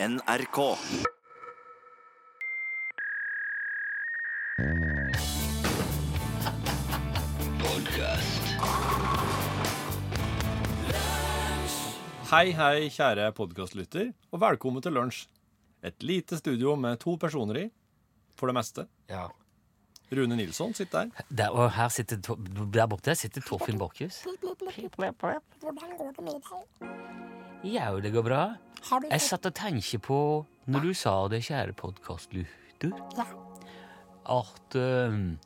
NRK. Hei, hei, kjære podkastlytter, og velkommen til lunsj. Et lite studio med to personer i, for det meste. Ja. Rune Nilsson sitter der. Der, og her sitter, Tor- der borte sitter Torfinn Borchhus. Hvordan går det med deg? Ja, det går bra. Har du Jeg satt og tenkte på, når du sa det, kjære podkastlytter, Ja. at øhm,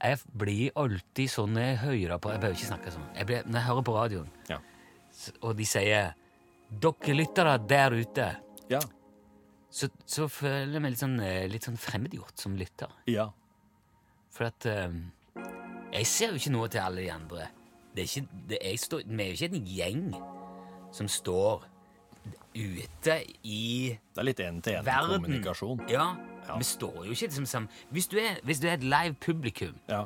jeg blir alltid sånn når jeg hører på Jeg behøver ikke snakke sånn. Jeg blir, når jeg hører på radioen, Ja. og de sier 'Dere lyttere der ute', Ja. så, så føler jeg meg litt sånn, eh, litt sånn fremmedgjort som lytter. Ja. For at øhm, Jeg ser jo ikke noe til alle de andre. Det er ikke, det, jeg står, vi er jo ikke en gjeng som står ute i Det er litt én-til-én-kommunikasjon. Ja, Ja. Vi står jo ikke liksom sammen. hvis, du er, hvis du er et live publikum, Ja.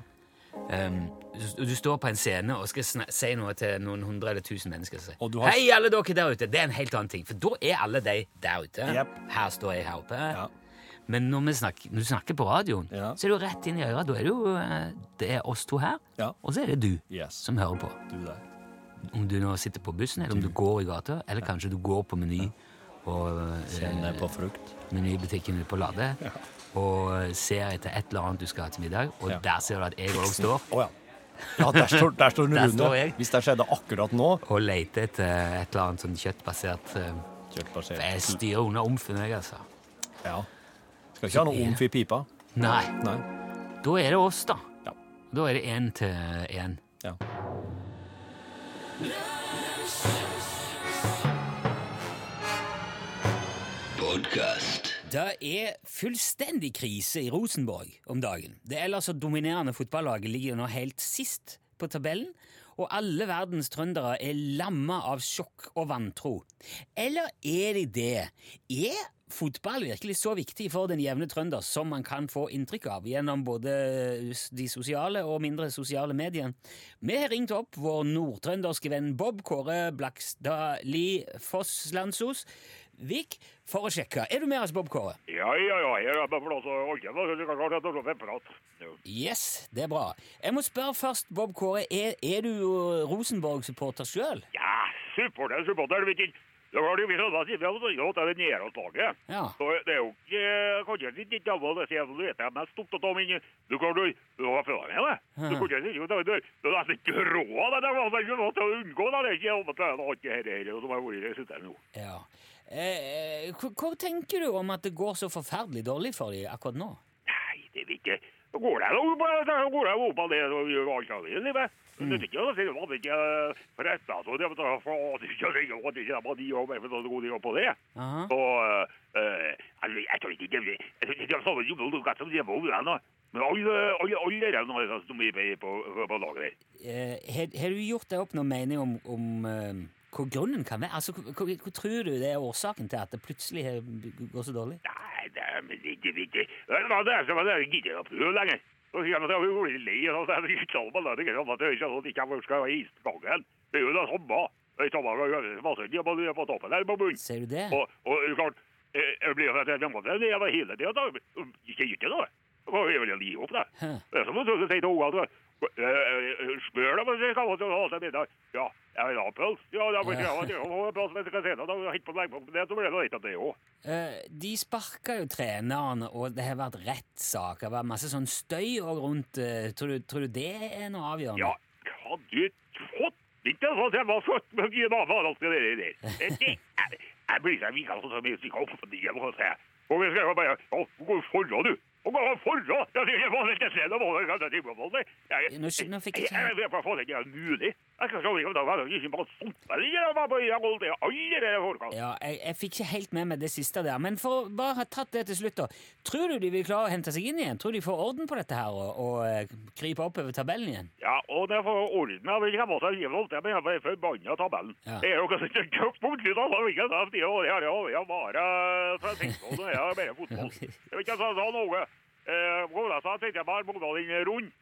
Um, du, du står på en scene og skal si noe til noen hundre eller tusen mennesker har- Hei, alle dere der ute! Det er en helt annen ting. For da er alle de der ute. Yep. Her står jeg her oppe. Ja. Men når, vi snakker, når du snakker på radioen, Ja. så er du rett inn i øret. Da er det jo eh, det er oss to her, Ja. og så er det du Yes. som hører på. Du der. Om du nå sitter på bussen, eller om du går i gata, eller kanskje du går på Meny og Kjenner på frukt. Menybutikken på Lade og ser etter et eller annet du skal ha til middag, og Ja. der ser du at jeg òg står Å ja. Ja, der står, der står Der står jeg. Hvis det skjedde akkurat nå og leter etter et eller annet sånn kjøttbasert eh, Kjøttbasert. For jeg styrer unna omfen, jeg, altså. Ja. Skal ikke ha noe omf i pipa. Nei, Nei. da er det oss, da. Ja. Da er det én til én. Ja. Det er fullstendig krise i Rosenborg om dagen. Det ellers så dominerende fotballaget ligger nå helt sist på tabellen, og alle verdens trøndere er lamma av sjokk og vantro. Eller er de det? Er fotball virkelig så viktig for den jevne trønder som man kan få inntrykk av gjennom både de sosiale og mindre sosiale mediene? Vi har ringt opp vår nordtrønderske venn Bob Kåre Blakstadli Fosslandsos Vik for å sjekke. Er du med oss, Bob Kåre? Ja, ja, ja, her er bare plass holde på, så du kan klart at du får prat. Yes, det er bra. Jeg må spørre først, Bob Kåre, er, er du Rosenborg-supporter sjøl? Ja, supporter, supporter, vet ikke. Det var det vi at det er nedrøstlaget. Ja. Så det er jo ikke, kanskje ikke ikke av det sier du vet jeg er mest opptatt av, men du kan du har følt med det. Du kan ikke si jo, det er det er nesten ikke råd, det er ikke lov til å unngå, det. det er ikke det er alt det her her, som har vært i det sitter nå. ja. Eh, hva, hva tenker du om at det går så forferdelig dårlig for dem akkurat nå? Nei, det vil ikke. Da går det da opp, av det og gjør alt vil i livet. Det er ikke å si at det ikke forresten, så det er for det ikke er at ikke er de og bare for at det går på det. Så, eh, altså, jeg tror ikke det er, ikke det er sånn at du kan som det på den da. Men alle, alle, alle er nå som er på, på, laget der. Eh, har, har du gjort deg opp noen mening om, om eh, hva grunnen kan være? Altså, hva, hva, tror du det er årsaken til at det plutselig går så dårlig? Nei, det er men det er ikke. Det er ikke, det er ikke, det gidder ikke å prøve lenger. Så sier han at jeg blir litt lei, og er det sånn det sånn det ikke er sånn at jeg ikke skal ha isgangen. Det er jo det samme. Det er samme masse på, på toppen der på bunnen. Ser du det? Og, og klart, eh, jeg blir jo at jeg måtte det hele tiden, da. Ikke det, da. Gi opp det. Det er som å si til ungene, spør dem, om jeg kan få til middag. Ja, jeg vil ha pølse. Ja, da blir det Ja. ja. er pøls, men jeg skal se det, da jeg på på det, så blir det litt av det også. Eh, de sparka jo treneren, og det har vært rettssak. Det har vært masse sånn støy òg rundt. eh, tror, du, tror du det er noe avgjørende? Ja, hadde du fått ikke sånn at jeg var født med en og alt det der. Det, det, jeg, jeg blir så vika sånn som jeg stikker opp for det, må jeg si. Og vi skal bare, gå foran du. Ikke ikke Nå fikk jeg ikke- jeg, er mulig. Ikke ikke holdt. Ja, jeg, jeg fikk ikke helt med meg det siste der. Men for bare ha tatt det til slutt, da. Tror du de vil klare å hente seg inn igjen? Tror du de får orden på dette her og, og eh, opp over tabellen igjen? Ja, og det får orden. Vil ikke seg livet, jeg mener, for forbanna tabellen. Ja. Det er jo ikke så kjøpt på utsida, så ikke sant? Det er jo- er er bare er fotball. Jeg vet ikke sa noe. Eh, Gola sa, jeg bare, Mogdal inn rund.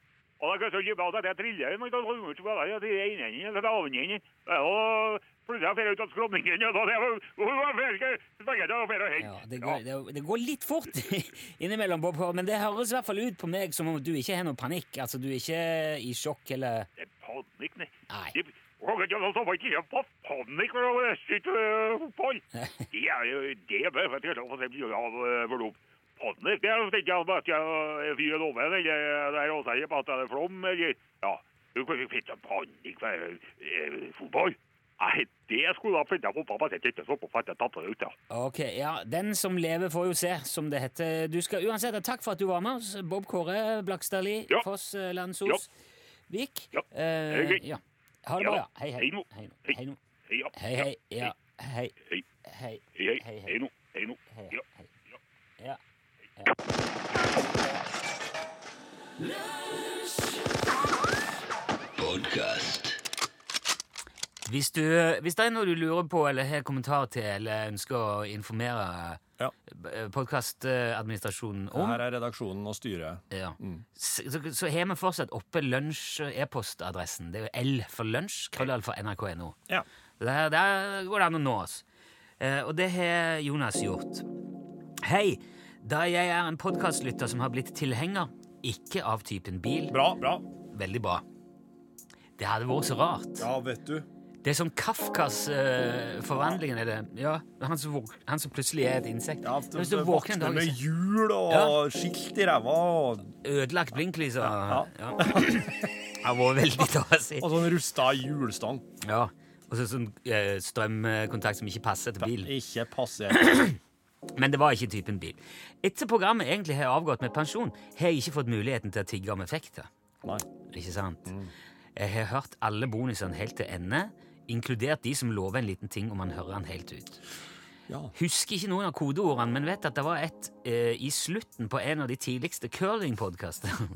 Og da kan jeg bare at jeg triller, men da kommer jeg til være det ene enden, eller det andre enden. Det er jo plutselig fer ut av skråningen, og og og hent. Ja, det, går, det, det går litt fort innimellom, Bob men det høres i hvert fall ut på meg som om du ikke har noe panikk. Altså, du er ikke i sjokk eller Det er panikk, nei. Nei. Og jeg så var ikke på panikk for å sitte fotball. Det er jo det er bare for jeg skal få se mye av øh, for noe. Panikk, det er jo ikke at jeg fyrer loven, eller det er også på at det er flom, eller ja. Du kan ikke finne panikk for eh, fotball. Nei, det skulle da finne på pappa ikke så på for at jeg tatt det ut, ja. Ok, ja, Den som lever, får jo se, som det heter. Du skal uansett takk for at du var med oss, Bob Kåre Blakstadli, Ja. Foss Landsos ja. Vik. Ja. Eh, Hei, hei. ja. Ha det bra, ja. Hei, hei. Hei nå. Hei hei. Hei. Hei Hei, Hei, ja. Hei, hei. hei. Hei. Hei, Hei. hei, hei, Hei, hei. hei nå, hei nå. Hei. Ja. Hei. Ja. Hvis, du, hvis det er noe du lurer på eller har kommentar til eller ønsker å informere Ja. podkastadministrasjonen om, Her er redaksjonen og styret. ja. så, så, så har vi fortsatt oppe lunsj-e-postadressen. Det er jo L for lunsj, krøllall for nrk.no. Ja. Der, der går det an å nå oss. Eh, og det har Jonas gjort. Hei! Da jeg er en podkastlytter som har blitt tilhenger, ikke av typen bil Bra, bra. Veldig bra. Det hadde vært så rart. Ja, vet du. Det er sånn Kafkas uh, forvandlingen, er det? Ja, han som, våk- han som plutselig er et insekt. Ja, Hvis du våkner dag med hjul og skilt i ræva og, Ødelagt blinklys og Ja. ja. Det har vært veldig dårlig. og sånn rusta hjulstang. Ja. Og så sånn uh, strømkontakt som ikke passer til bilen. Ikke passer. Men det var ikke typen bil. Etter programmet egentlig har avgått med pensjon, har jeg ikke fått muligheten til å tigge om effekter. Nei. Ikke sant? Jeg har hørt alle bonusene helt til ende, inkludert de som lover en liten ting om man hører den helt ut. Ja. Husker ikke noen av kodeordene, men vet at det var et eh, i slutten på en av de tidligste curlingpodkastene.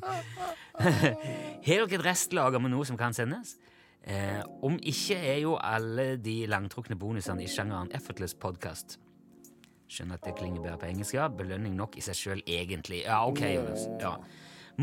har dere et restlager med noe som kan sendes? Eh, om ikke er jo alle de langtrukne bonusene i sjangeren Effortless Podcast. Skjønner at det klinger bedre på engelsk, ja. Belønning nok i seg sjøl, egentlig. Ja, ok, Jonas. Ja.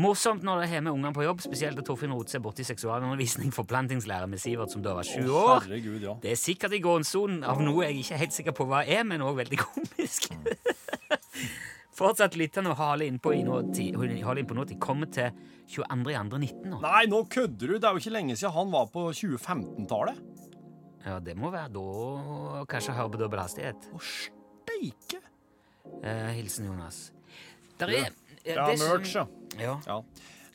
Morsomt når det har med ungene på jobb, spesielt da Torfinn roter seg borti seksualundervisning forplantningslære med Sivert, som da var sju Å, år. herregud, ja. Det er sikkert i gråsonen av noe jeg ikke er helt sikker på hva er, men òg veldig komisk. Fortsatt lyttende og hale innpå i nåtid. Nåtid. Kommer til 22.2.19 nå. Nei, nå kødder du! Det er jo ikke lenge siden han var på 2015-tallet. Ja, det må være da kanskje høre på dobbel hastighet. Å, steike! Eh, hilsen Jonas. Der er eh, Ja, det som- merch, ja. Ja. ja.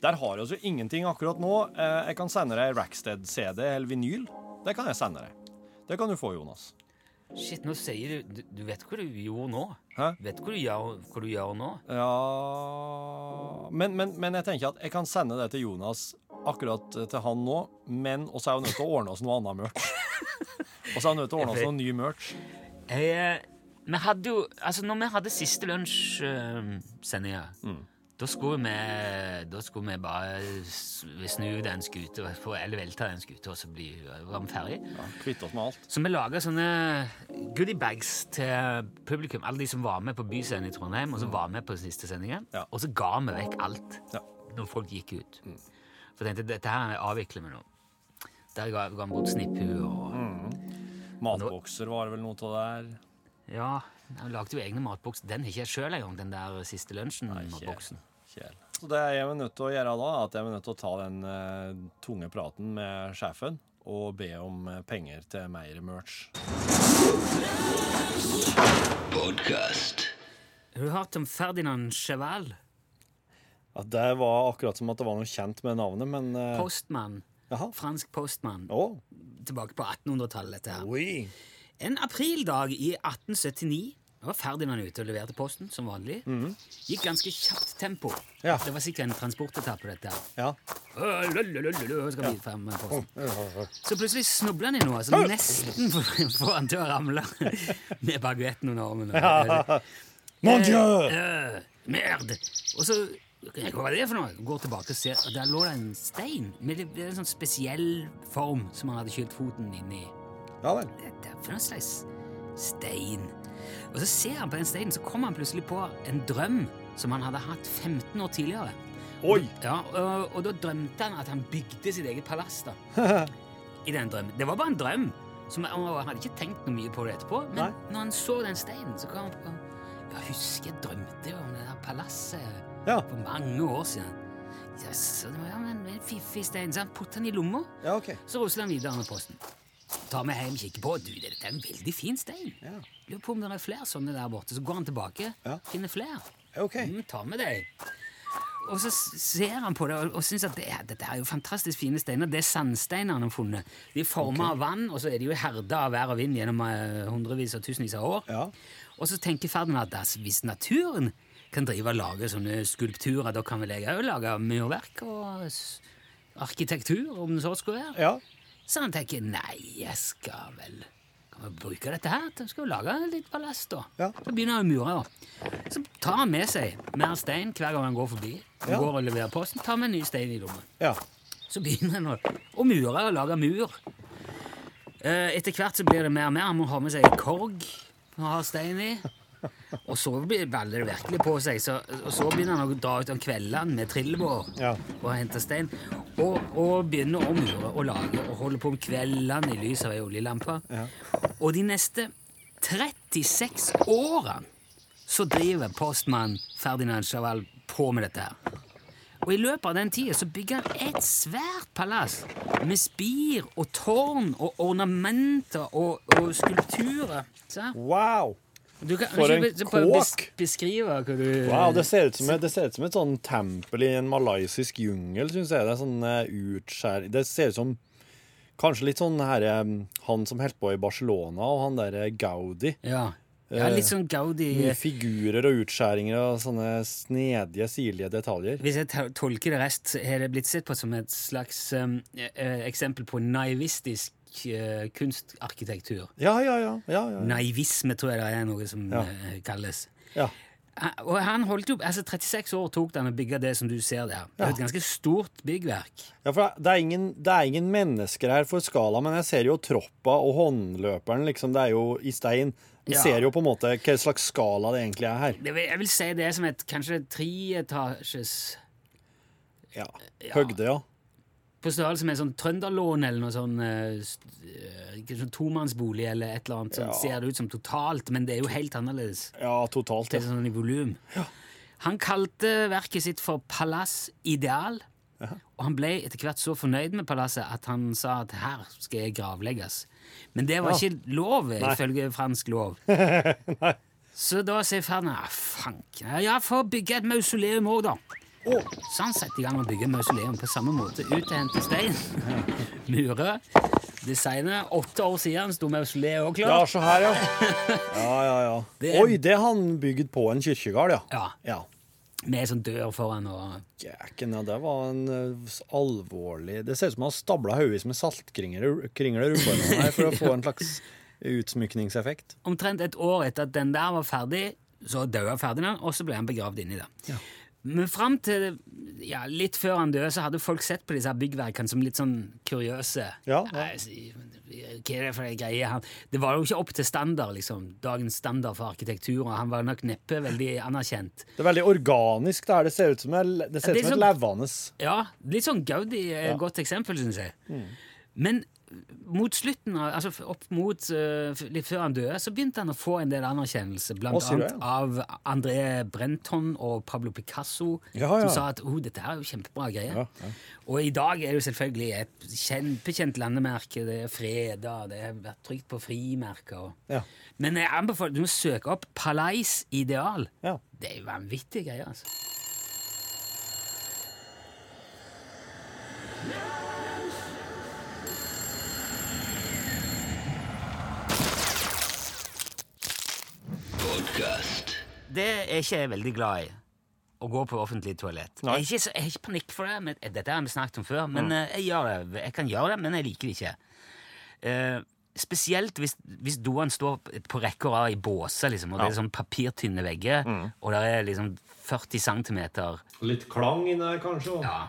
Der har vi altså ingenting akkurat nå. Eh, Jeg kan sende deg Rackstead-CD eller vinyl. Det kan jeg sende deg. Det kan du få, Jonas. Shit, nå sier du Du, vet hva du gjorde nå? Hæ? Vet hva du gjør, hva du gjør nå? Ja men, men, men jeg tenker at jeg kan sende det til Jonas akkurat til han nå, men også er jeg nødt til å ordne oss noe annet merch. Og så er jeg nødt til å ordne oss noe ny merch. Jeg, eh, vi hadde jo Altså, når vi hadde siste lunsjsendinga, Mm. da Da skulle vi bare snu den skuta, eller velte den skuta, og så bli, var vi ferdig. Ja, Kvitte oss med alt. Så vi laga sånne goodiebags til publikum, alle de som var med på Byscenen i Trondheim, og som var med på siste sendinga. Mm. Ja. Og så ga vi vekk alt Ja. når folk gikk ut. For jeg tenkte dette her avvikler vi nå. Der ga, ga vi bort snipphue og Matbokser var det vel noe av der. Ja, jeg lagde jo egne matbokser. Den har ikke jeg sjøl engang, den der siste lunsjen-matboksen. Så det jeg er nødt til å gjøre da, er at jeg er nødt til å ta den uh, tunge praten med sjefen og be om eh, penger til mer merch. Har du hørt om Ferdinand Cheval? Ja, det var akkurat som at det var noe kjent med navnet, men uh... Postmann. Jaha. Fransk postmann. Oh. Tilbake på 1800-tallet, dette her. Oi. En aprildag i 1879 da var Ferdinand ute og leverte posten som vanlig. Gikk ganske kjapt tempo. Ja. Det var sikkert en transportetappe, dette. Ja. Skal vi frem med posten. Så plutselig snubler han i noe som nesten får han til å ramle med baguetten under armen. Mon Dieu! Øh, merd! Og så Hva var det for noe? Går tilbake og ser, og der lå det en stein med en sånn spesiell form som han hadde kylt foten inn i. Ja vel. Det er for en slags stein. Og så ser han på den steinen, så kommer han plutselig på en drøm som han hadde hatt 15 år tidligere. Oi! Ja, og, og da drømte han at han bygde sitt eget palass da. I den drømmen. Det var bare en drøm, Som, og han hadde ikke tenkt noe mye på det etterpå, men Nei. når han så den steinen, så kom han på Ja, husker jeg drømte om det der palasset Ja. for mange år siden. Ja, så det var ja, men en fiffig stein. Så han puttet den i lomma, Ja, okay. så ruslet han videre med posten. Tar vi hjem, og kikker på. Du, dette er en veldig fin stein. Ja. Lurer på om det er flere sånne der borte. Så går han tilbake, Ja. finner flere. Ok. Mm, ta med deg. Og så ser han på det og, og syns at det er, dette er jo fantastisk fine steiner. Det er sandsteiner han har funnet. De er forma av vann, og så er de jo herda av vær og vind gjennom uh, hundrevis og tusenvis av år. Ja. Og så tenker Ferdinand at hvis naturen kan drive og lage sånne skulpturer, da kan vel jeg òg lage murverk og arkitektur, om det så skulle være. Ja. Så han tenker nei, jeg skal vel kan vi bruke dette her til skal vi lage litt ballast. da. Ja. Så begynner han å mure. da. Så tar han med seg mer stein hver gang han går forbi. Han Ja. går og leverer posten, tar med en ny stein i lommen. Ja. Så begynner han å, å mure og lage mur. Eh, Etter hvert så blir det mer og mer. Han må ha med seg korg å ha stein i. Og så baller det virkelig på seg. Så, og så begynner han å dra ut om kveldene med trillebår Ja. og hente stein. Og, og begynner å mure og lage og holde på om kveldene i lys av ei oljelampe. Og de neste 36 årene så driver postmann Ferdinand Chaval på med dette her. Og i løpet av den tida så bygger han et svært palass med spir og tårn og ornamenter og, og skulpturer. Så, Wow! Du kan, For en kåk! Beskrive hva du Wow, Det ser ut som et, det ser ut som et sånn tempel i en malaysisk jungel, syns jeg. Det er sånn eh, utskjær... Det ser ut som kanskje litt sånn her, eh, han som holdt på i Barcelona, og han derre Gaudi. Ja. ja, litt sånn Gaudi Mye figurer og utskjæringer og sånne snedige, sirlige detaljer. Hvis jeg tolker det rest, er det blitt sett på som et slags um, eh, eksempel på naivistisk eh, kunstarkitektur. Ja, ja, ja. ja, ja. Naivisme tror jeg det er noe som Ja. eh, kalles. ja. Og han holdt jo, altså 36 år tok det han å bygge det som du ser der. Det er et ganske stort byggverk. Ja, for det er, ingen, det er ingen mennesker her for skala, men jeg ser jo troppa og håndløperen, liksom. Det er jo i stein. Vi Ja. ser jo på en måte hva slags skala det egentlig er her. Det vil, jeg vil si det er som et kanskje treetasjes Ja. Høgde, ja. På størrelse med sånn trønderlån eller noe sånn, eh, eh, sånn tomannsbolig eller et eller annet. Sånn, Ja. Ser det ut som totalt, men det er jo helt annerledes. Ja, totalt. Det Ja. er sånn i volum. Han kalte verket sitt for Palass Ideal. Og han ble etter hvert så fornøyd med palasset at han sa at her skal jeg gravlegges. Men det var Ja. ikke lov, ifølge fransk lov. Så da sier Ferdinand ah, fanken, ja, få bygge et mausoleum òg, da. Så han setter i gang med å bygge mausoleum på samme måte. Ut og hente stein, mure, designe. Åtte år siden sto mausoleet òg Ja, klart. se her, ja. Ja, ja, ja. Det er- Oi, det har han bygd på en kirkegård, ja. Ja, Ja. Med sånn dør foran og Jæken, ja, det var en uh, alvorlig Det ser ut som han har stabla haugevis med saltkringler rundt her for å få en slags utsmykningseffekt. Omtrent et år etter at den der var ferdig, så døde Ferdinand, og så ble han begravd inni det. Men fram til ja, litt før han døde, så hadde folk sett på disse byggverkene som litt sånn kuriøse. Ja, ja. Nei, Hva er det for en greie? Han, det var jo ikke opp til standard, liksom. Dagens standard for arkitektur, og han var nok neppe veldig anerkjent. Det er veldig organisk. Det, her. det ser ut som, et- det ser ut som et levende Ja, litt sånn Gaudi er et godt eksempel, syns jeg. Men mot slutten, av- altså opp mot uh, litt før han døde, så begynte han å få en del anerkjennelse, blant Å, annet av André Brenton og Pablo Picasso, Ja, som sa at oh, dette er jo kjempebra greier. Ja, ja. Og i dag er det jo selvfølgelig et kjempekjent landemerke, det er freda, det har vært trygt på frimerker. og- Ja. Men jeg anbefaler du må søke opp Palais Ideal. Ja. Det er jo vanvittige greier, altså. Det er ikke jeg veldig glad i. Å gå på offentlig toalett. Jeg har ikke, så- jeg har ikke panikk for det. Men, dette har vi snakket om før, men eh, jeg gjør det. Jeg kan gjøre det, men jeg liker det ikke. Eh, spesielt hvis, hvis doene står på rekke og rad i båser, liksom, og det er sånn papirtynne vegger, og det er liksom 40 cm Litt klang inni der, kanskje? ja.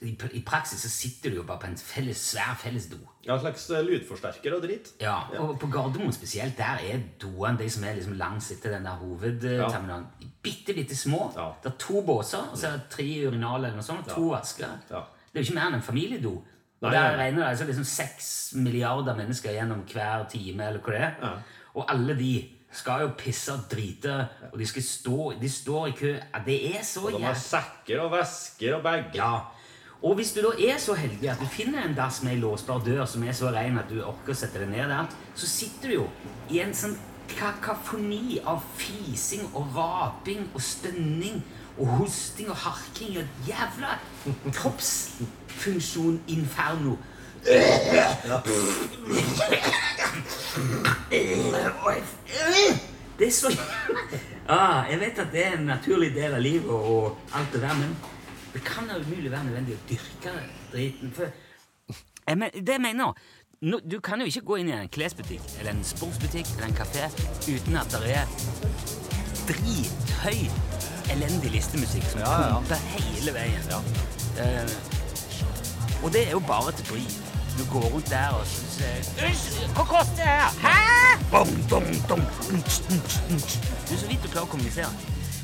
I, I praksis så sitter du jo bare på en felles, svær felles do. Ja, en slags eh, lydforsterker og dritt. Ja, og på Gardermoen spesielt, der er doene de som er liksom langs etter den der hovedterminalen. Bitte, bitte små. Ja. Det er to båser, og så er det tre urinaler eller noe sånt, og to vasker. Ja. Det er jo ikke mer enn en familiedo. Og der regner det altså liksom seks milliarder mennesker gjennom hver time, eller hva det er. Og alle de skal jo pisse og drite, og de skal stå De står i kø. Det er så jævlig. De har sekker og vesker og bager. Ja. Og hvis du da er så heldig at du finner en dass med ei låsbar dør som er så ren at du orker å sette deg ned der, så sitter du jo i en sånn kakafoni av fising og raping og stønning og hosting og harking og jævla kroppsfunksjon-inferno. Det er så ah, Jeg vet at det er en naturlig del av livet og alt det der, men det kan da umulig være nødvendig å dyrke driten. For jeg men, det jeg mener nå, Du kan jo ikke gå inn i en klesbutikk eller en sportsbutikk eller en kafé uten at det er drithøy, elendig listemusikk som Ja, ja, ja. hele veien. Eh, og det er jo bare til bry. Du går rundt der og syns «Unnskyld, Hva koster det her? Hæ? Bom, bom, bom. Du er så vidt du klarer å kommunisere.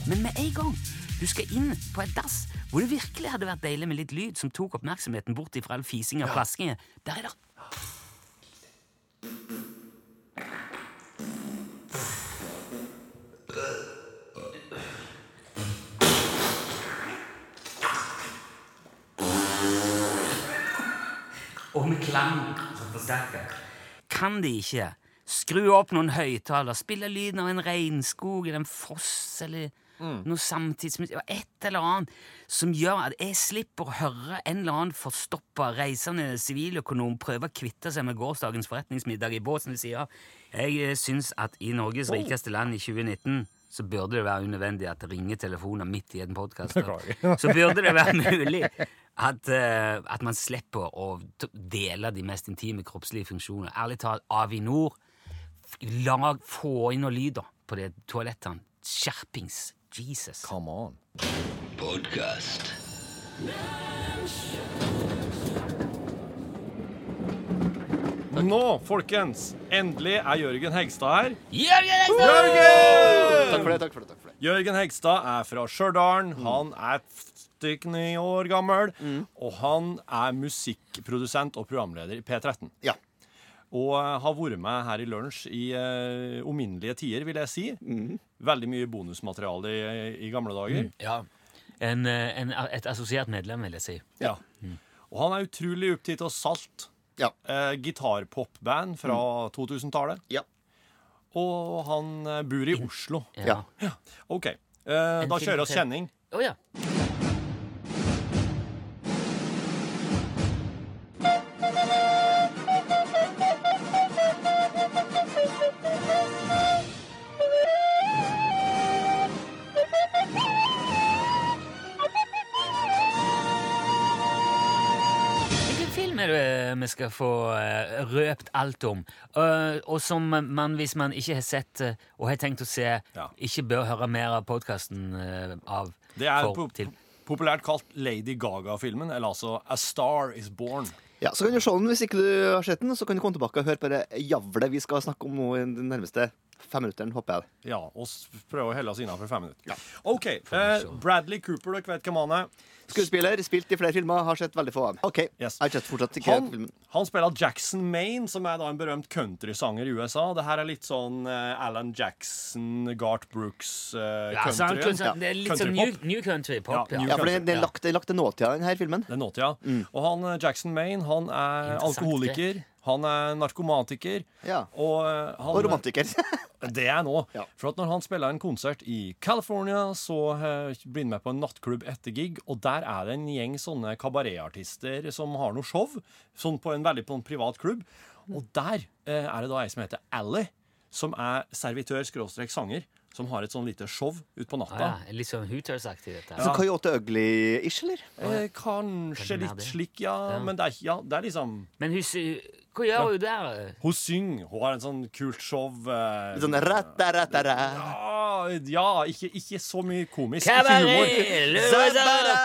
Men med en gang du skal inn på et dass hvor det virkelig hadde vært deilig med litt lyd som tok oppmerksomheten bort ifra all fising og plaskingen. der er det og med klang som forsterker. Kan de ikke skru opp noen høyttaler, spille lyden av en regnskog eller en foss eller noe samtidsmusikk, et eller annet som gjør at jeg slipper å høre en eller annen forstoppa reisende siviløkonom prøve å kvitte seg med gårsdagens forretningsmiddag i båten som de sier Jeg eh, syns at i Norges rikeste land i 2019 så burde det være unødvendig at det ringer telefoner midt i en podkast. Så burde det være mulig at, uh, at man slipper å dele de mest intime kroppslige funksjoner. Ærlig talt, Avinor, lag, få inn noe lyd på de toalettene. Skjerpings. Jesus. Come on. Nå, folkens, endelig er Jørgen Hegstad her. Jørgen Hegstad! Jørgen! Takk for det. takk for det, takk for det. Jørgen Hegstad er fra Stjørdal. Han er stykk ni år gammel. Og han er musikkprodusent og programleder i P13. Ja. Og eh, har vært med her i lunsj i uh, uminnelige tider, vil jeg si. Veldig mye bonusmateriale i, i gamle dager. Ja. En, eh, en, et assosiert medlem, vil jeg si. Ja. Og han er utrolig opptatt av Salt. Ja. Eh, Gitarpopband fra 2000-tallet. Ja. Og han eh, bor i Oslo. Ja. OK. Eh, da kjører vi kjenning. Å ja. Skal få eh, røpt alt om? Eh, og som man, hvis man ikke har sett eh, og har tenkt å se, Ja. ikke bør høre mer av podkasten av Det er for- po til. populært kalt Lady Gaga-filmen, eller altså A Star Is Born. ja, Så kan du se den hvis ikke du har sett den, så kan du komme tilbake og høre på det javlet vi skal snakke om nå i den nærmeste femminutteren, håper jeg. Ja, og prøver å helle oss innenfor fem minutter. OK. Eh, Bradley Cooper, dere vet hvem han er. Skuespiller, spilt i flere filmer, har sett veldig få av. OK, Yes. jeg har sett fortsatt ikke Han, han spiller Jackson Maine, som er da en berømt countrysanger i USA. Det her er litt sånn uh, Alan Jackson, Garth Brooks uh, Ja, så country. kunne- det er litt sånn new, new country pop. Ja, Ja, new- Ja, for det, det er Ja. lagt, er til nåtida, denne filmen. Det er nåtida. Og han eh, Jackson Maine, han er alkoholiker. alkoholiker. Han er narkomantiker. Ja. Og, eh, han, Og romantiker. Det er nå. Ja. For at når han spiller en konsert i California, så uh, blir han med på en nattklubb etter gig, og der er det en gjeng sånne kabaretartister som har noe show, sånn på en veldig på en privat klubb. Og der uh, er det da ei som heter Ally, som er servitør-sanger, som har et sånn lite show utpå natta. Ah, ja, litt sånn Hooters-aktig, dette. Så Coyote Ugly-ish, eller? Eh, kanskje litt slik, ja, Ja. Men det er, ja, det er liksom Men hun, hva gjør hun der? Hun synger. Hun har en sånn kult show. eh, sånn ratta-ratta-ra. ja, ja ikke, ikke så mye komisk. Kabaret!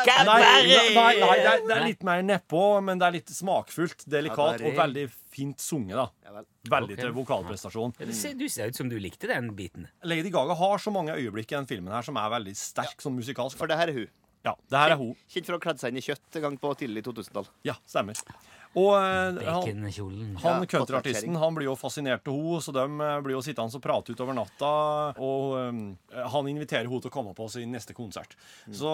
kabaret! nei, nei, nei det, er, det er litt mer nedpå, men det er litt smakfullt, delikat og veldig fint sunget. da Veldig til vokalprestasjon. Du ser ut som du likte den biten. Lady Gaga har så mange øyeblikk i den filmen her som er veldig sterk sånn musikalsk. For det her er hun. Ja, det her er hun. Kjent for å ha kledd seg inn i kjøtt en gang på tidlig 2000-tall. Ja, stemmer. Og eh, han, han countryartisten han blir jo fascinert av henne, så de eh, blir jo sittende og prate utover natta. Og um, han inviterer henne til å komme på sin neste konsert. Mm. Så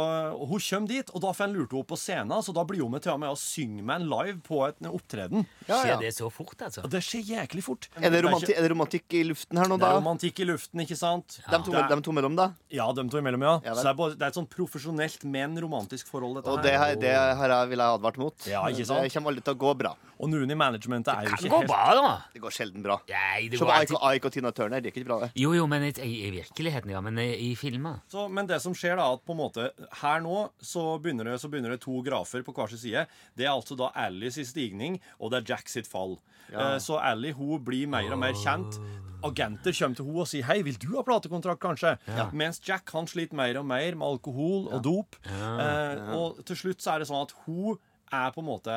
Hun kommer dit, og da får han lurt henne opp på scenen, så da blir hun med til og med å synge med en live på et opptreden. Ja, ja. Skjer det så fort, altså? Det skjer jæklig fort. Er det, romanti er det romantikk i luften her nå, da? Det er romantikk i luften, ikke sant? De to, de to mellom, da? Ja, de to imellom, ja. Ja, så det er, bare, det er et sånn profesjonelt, men romantisk forhold, dette Og det, her. her- det har jeg, vil jeg advart mot. Ja, ikke sant? Det kommer aldri til å gå bra. Og noen i managementet er jo Kan ikke gå helt bra, da. Det går sjelden bra. Nei, det Se går på Ike, alltid Ike og Tina Turner. Det er ikke bra, det. Jo, jo, men i, i virkeligheten, ja. Men i, i filmer Så, men det som skjer da, at på en måte her nå så begynner, det, så begynner det to grafer på hver sin side. Det er altså da Alice i stigning, og det er Jack sitt fall. Eh, så Ally hun blir mer og mer kjent. Agenter kommer til henne og sier 'Hei, vil du ha platekontrakt, kanskje?' Mens Jack han sliter mer og mer med alkohol og dop. Eh, og til slutt så er det sånn at hun er på en måte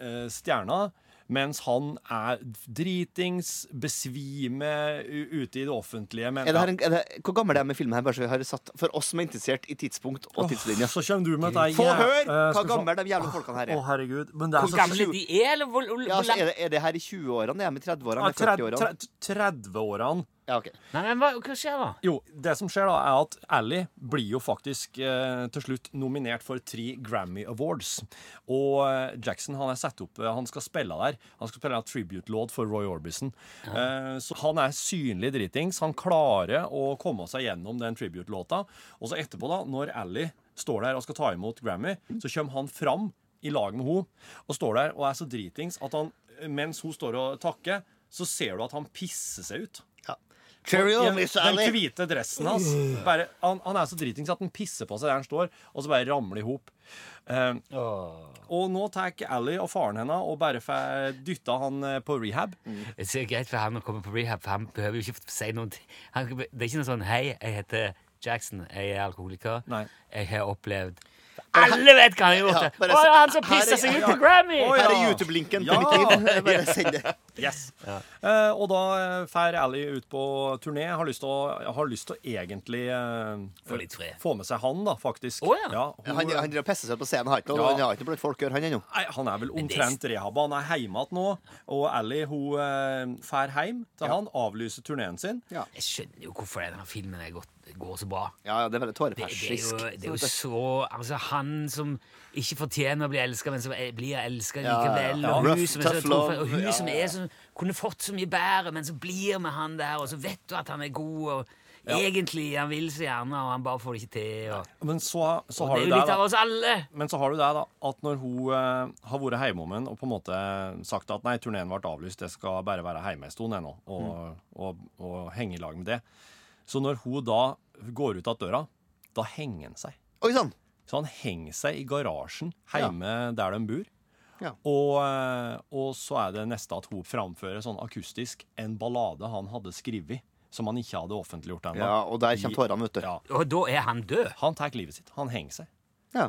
uh, stjerna. Mens han er dritings, besvime ute i det offentlige. Men, Er det her en, er det, hvor gammel er de med filmen her? Bare så vi har satt For oss som er interessert i tidspunkt og tidslinje. Så kommer du med deg, Få høre hva skal gamle de jævla folkene her Å, er. herregud. Men det er Hvor så gamle de er, eller hvor, hvor, Ja, hvor altså, er, det, er det her i 20-årene? Er med i 30-årene? Ja, i 40-årene? 30-årene. Ja, ok. Nei, men hva, hva skjer da? Jo, det som skjer da, er at Ally blir jo faktisk eh, til slutt nominert for tre Grammy Awards. Og eh, Jackson han er satt opp eh, Han skal spille der. Han skal spille en tribute-låt for Roy Orbison. Eh, så han er synlig dritings. Han klarer å komme seg gjennom den tribute-låta. Og så etterpå, da, når Ally står der og skal ta imot Grammy, så kommer han fram i lag med henne og står der og er så dritings at han, mens hun står og takker, så ser du at han pisser seg ut. Cheerio, og, Miss den Ally. hvite dressen hans. Bare, han, han er så dritings at han pisser på seg der han står, og så bare ramler i hop. Eh, og nå tar Ally og faren hennes og bare får dytta han eh, på rehab. Det er greit for han å komme på rehab, for han behøver jo ikke si noe. Han, det er ikke noe sånn 'Hei, jeg heter Jackson. Jeg er alkoholiker. Nei. Jeg har opplevd Alle vet hva han har gjort! Ja, bare Å, han som pisser seg ut på Grammy! Å, Her ja. er YouTube-linken Ja. til mitt liv. Bare send det. Yes. Eh, og da drar fer Ally ut på turné. Har lyst til å, har lyst til å egentlig uh, Få litt fred. få med seg han, da, faktisk. Oh, ja. hun, Han, han driver og pisser seg på scenen. Har ikke Ja. han har ikke blant folk å gjøre, han ennå. Han er vel det- omtrent rehabba. Han er hjemme igjen nå. Og Ally hun eh, hjem til han, avlyser turneen sin. Jeg skjønner jo hvorfor denne filmen er gått, går så bra. Ja, ja, det er veldig Det, det, er jo, det er jo så Altså, han som ikke fortjener å bli elska, men som blir elska likevel. ja. Og Rough, hun som er så love, og hun ja, som er så, kunne fått så mye bedre, men så blir med han der, og så vet du at han er god, og egentlig han vil så gjerne, og han bare får det ikke til. Og, Men så, så og har det er jo litt av oss alle. Men så har du det, da. At når hun eh, har vært hjemme om en og på en måte sagt at nei, turneen ble avlyst, det skal bare være hjemme en stund ennå, og, Mm. og, og henge i lag med det. Så når hun da går ut av døra, da henger han seg. Oi sann! Så han henger seg i garasjen hjemme der de bor. Ja. Og, eh, og så er det neste at hun framfører sånn akustisk en ballade han hadde skrevet, som han ikke hadde offentliggjort ennå. Ja, og der kommer tårene, vet du. Ja. Og da er han død. Han tar livet sitt. Han henger seg. Ja.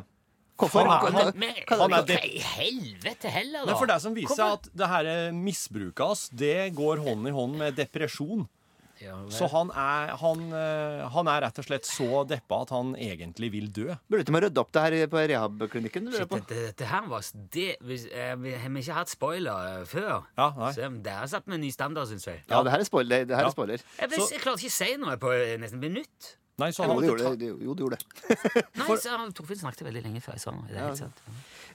Hvorfor? Han er- han- han er hva i helvete heller, da? Men for deg som viser Hvorfor? at det her misbruket hans, det går hånd i hånd med depresjon. Ja. Så han er, han, eh, han er rett og slett så deppa at han egentlig vil dø. Burde ikke vi rydde opp det her på rehabklinikken? dette, her var det, hvis, eh, vi Har vi ikke hatt spoiler eh, før? Ja, nei. Så der satt med en ny standard, syns jeg. Ja, det her er spoiler. Det her Ja. er spoiler. Jeg, ble, Så- jeg klarte ikke å si noe på eh, nesten minutt. Nei, så Jo, han det gjorde det. Jo, det gjorde det. Nei, så Torfinn snakket veldig lenge før jeg sa noe. Det er helt sant.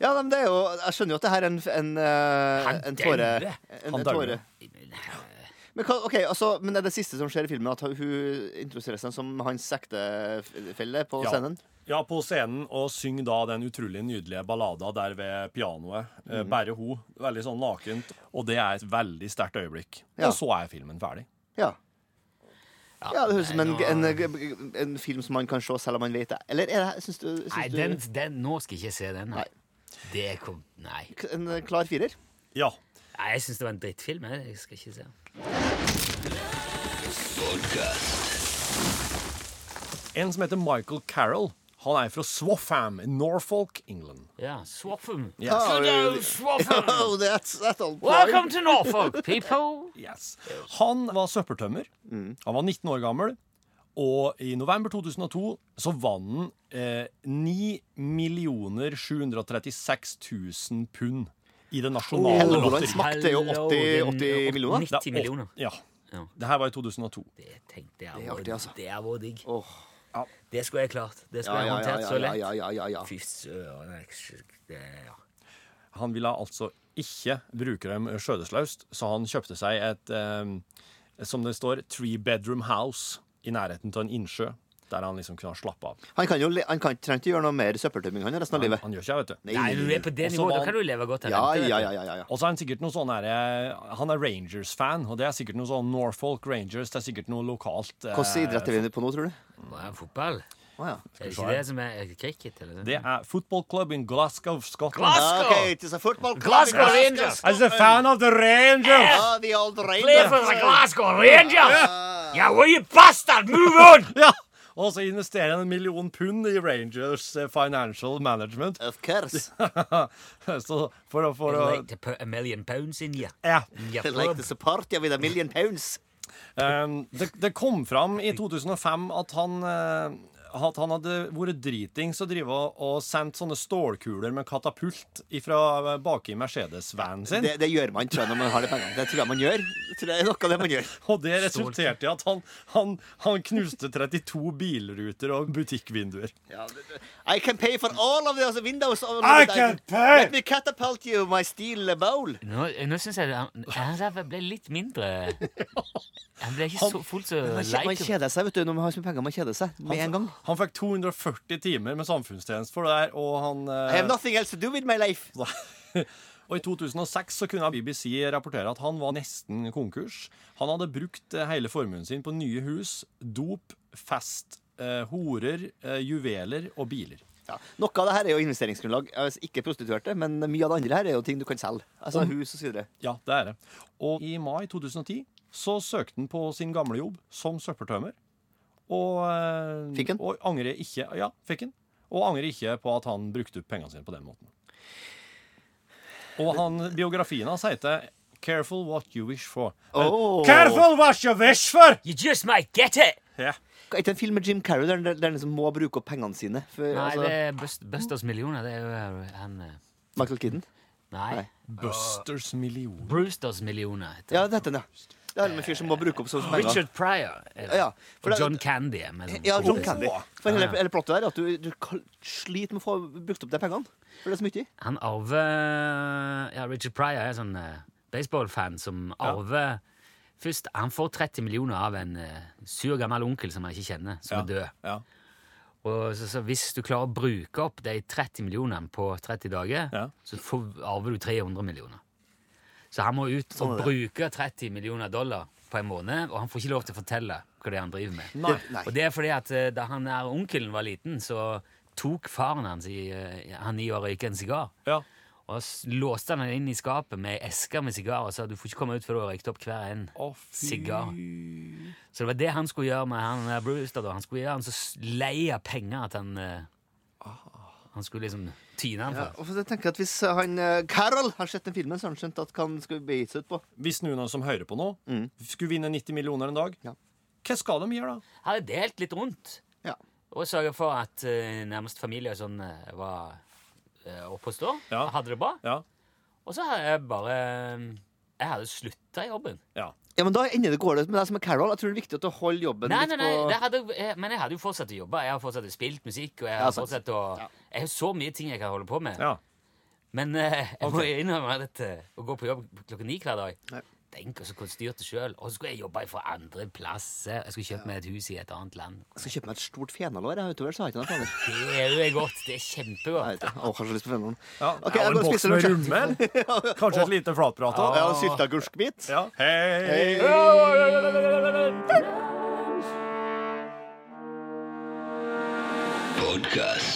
Ja, men det er jo Jeg skjønner jo at det her er en, en, en, en tåre en, Han en tåre. Men, hva, okay, altså, men er det siste som skjer i filmen, at hun introduserer seg som hans ektefelle på Ja. scenen? ja, på scenen og synger da den utrolig nydelige ballada der ved pianoet. Mm. Bare hun. Veldig sånn nakent. Og det er et veldig sterkt øyeblikk. Ja. Og så er filmen ferdig. Ja. Ja, det høres ut som en, en, en, film som man kan se selv om man vet det. Eller er det, syns du, syns Nei, den, den, nå skal jeg ikke se den. Nei. Nei. Det kom Nei. en klar firer? Ja. Nei jeg syns det var en drittfilm. Jeg, jeg skal ikke se den. En som heter Michael Carroll. Han er fra Swaffham i Norfolk, England. Ja, Swaffham. Yes. Hello, Swaffham! Oh, that's, that's Welcome to Norfolk, people! Yes. Han var søppeltømmer. Mm. Han var 19 år gammel. Og i november 2002 så vant han eh, 9 736 000 pund i det nasjonale Helgolands lotteriet. makt er jo 80 80 millioner. Det er 90 millioner. Ja. Ja. Det her var i 2002. Det tenkte jeg Det er artig, altså. Det er vår digg. Åh. Det skulle jeg klart. Det skulle jeg ja, ja, håndtert så lett. ja, ja, ja, ja. Fy søren. ja. Han ville altså ikke bruke dem skjødesløst, så han kjøpte seg et, eh, som det står, three bedroom house i nærheten av en innsjø, der han liksom kunne slappe av. Han kan jo han kan, trenger ikke gjøre noe mer søppeltømming han resten av livet. han gjør ikke det, vet du. Nei, du er på det nivået. Da kan du leve godt Ja, ja, ja, ja, ja. Og så er han sikkert noe sånn her Han er Rangers-fan, og det er sikkert noe sånn Norfolk Rangers. Det er sikkert noe lokalt eh, Hvilken idrett er vi på nå, tror du? Nei, Fotball? Oh, ja. Er det ikke det som er cricket? Eller? Det er football club in Glasgow, Scotland. Glasgow! Okay, it is a football club. Glasgow Rangers. As a fan of the Rangers! Ah, the old Play Rangers. for the Glasgow Rangers! Yeah, well, you bastard! Move on! Ja! Og så investerer han en million pund i Rangers eh, Financial Management. Of course. så for å, for å Like to put a million pounds in you. Ja. Yep. like to support you with a million pounds. Um, det, det kom fram i 2005 at han, eh, at han hadde vært dritings og drive og, sendt sånne stålkuler med katapult fra baki Mercedes-vanen sin. Det, det gjør man tror jeg, når man har de pengene. Det tror jeg man gjør. Det tror jeg er noe av det man gjør. Og det resulterte i at han, han, han knuste 32 bilruter og butikkvinduer. Ja, det- det- I can pay for all of those windows. of- I can pay! Let me catapult you my steel bowl. Nå, nå syns jeg det- han, han ble litt mindre Han ble ikke så fullt så Man, man kjeder seg vet du, når man har så mye penger. Man kjeder seg med en gang. Han fikk 240 timer med samfunnstjeneste for det der, og han I have eh, nothing else to do with my life. Og i 2006 så kunne BBC rapportere at han var nesten konkurs. Han hadde brukt eh, hele formuen sin på nye hus, dop, fest, eh, horer, eh, juveler og biler. Ja. Noe av det her er jo investeringsgrunnlag. Ikke prostituerte, men mye av det andre her er jo ting du kan selge. Altså hus og så videre. Ja, det er det. Og i mai 2010 så søkte han på sin gamle jobb som søppeltømmer. Og, eh, Fikk han? Og angrer ikke Ja, fikk han. Og angrer ikke på at han brukte opp pengene sine på den måten. Og han, biografien hans heter 'Careful what you wish for'. Oh. Careful what you wish for! You just might get it! Ja. Er ikke en film med Jim Carrey der, der, der han liksom må bruke opp pengene sine? For, Nei, altså, det er Bust, Busters millioner. Det er jo han eh, Michael Kidden? Nei. Nei. Busters millioner. Brewsters millioner. heter Ja, det heter den, ja. Det er en fyr som må bruke opp sånne penger. Richard Pryor. Eller. Ja, og John Candy. Ja, John. Candy. For hele, hele plottet der er at du, du sliter med å få brukt opp de pengene. For det er så mye. Han arver Ja, Richard Pryor er sånn uh, baseballfan som arver Først, Han får 30 millioner av en eh, sur gammel onkel som han ikke kjenner, som er død. Ja. Og så, så Hvis du klarer å bruke opp de 30 millionene på 30 dager, Ja. så får, arver du 300 millioner. Så han må ut og bruke 30 millioner dollar på en måned, og han får ikke lov til å fortelle hva det er han driver med. Nei. Nei. Og det er fordi at eh, da han er onkelen var liten, så tok faren hans i, eh, han i å røyke en sigar. ja. Og låste han den inn i skapet med esker med sigarer og sa du får ikke komme ut før du har røykt opp hver en. oh. Sigar. Så det var det han skulle gjøre med han eh, Brewster. da. Han skulle gjøre han så lei av penger at han eh, Han skulle liksom tyne han Ja, for. og Jeg tenker at Hvis han eh, Carol har sett den filmen, så har han skjønt at hva han skal begi seg ut på. Hvis noen som hører på nå, skulle vinne 90 millioner en dag, Ja. hva skal de gjøre da? Hadde delt litt rundt. Ja. Og sørga for at uh, nærmest familie og sånn eh, var uh, oppe og stå. Ja. Hadde det bra. Ja. Og så har jeg bare Jeg hadde slutta i jobben. Ja. Ja, men Da ender det går det med deg som er Carol. Jeg tror det er viktig at du holder jobben Nei, litt nei, nei, på det hadde, jeg, men jeg hadde jo fortsatt å jobbe. Jeg har fortsatt spilt musikk, og jeg har ja, fortsatt å Ja. Jeg har så mye ting jeg kan holde på med. ja. Men eh, jeg må Ok. innrømme at eh, å gå på jobb klokka ni hver dag Tenk å så kunne styrt det sjøl. Og så skulle jeg jobbe fra andre plasser. Jeg skulle kjøpe meg et hus i et annet land. Jeg skal kjøpe meg et stort fenalår. Jeg utover, så har jeg ikke noe planer. Det er jo godt. Det er kjempegodt. Jeg har kanskje lyst på fenalår. ja. Okay, ja, jeg en går og spiser med lunsj. Kanskje et lite flatprat også. Ja, Sylteagurkbit. Ja. Hei! Podcast.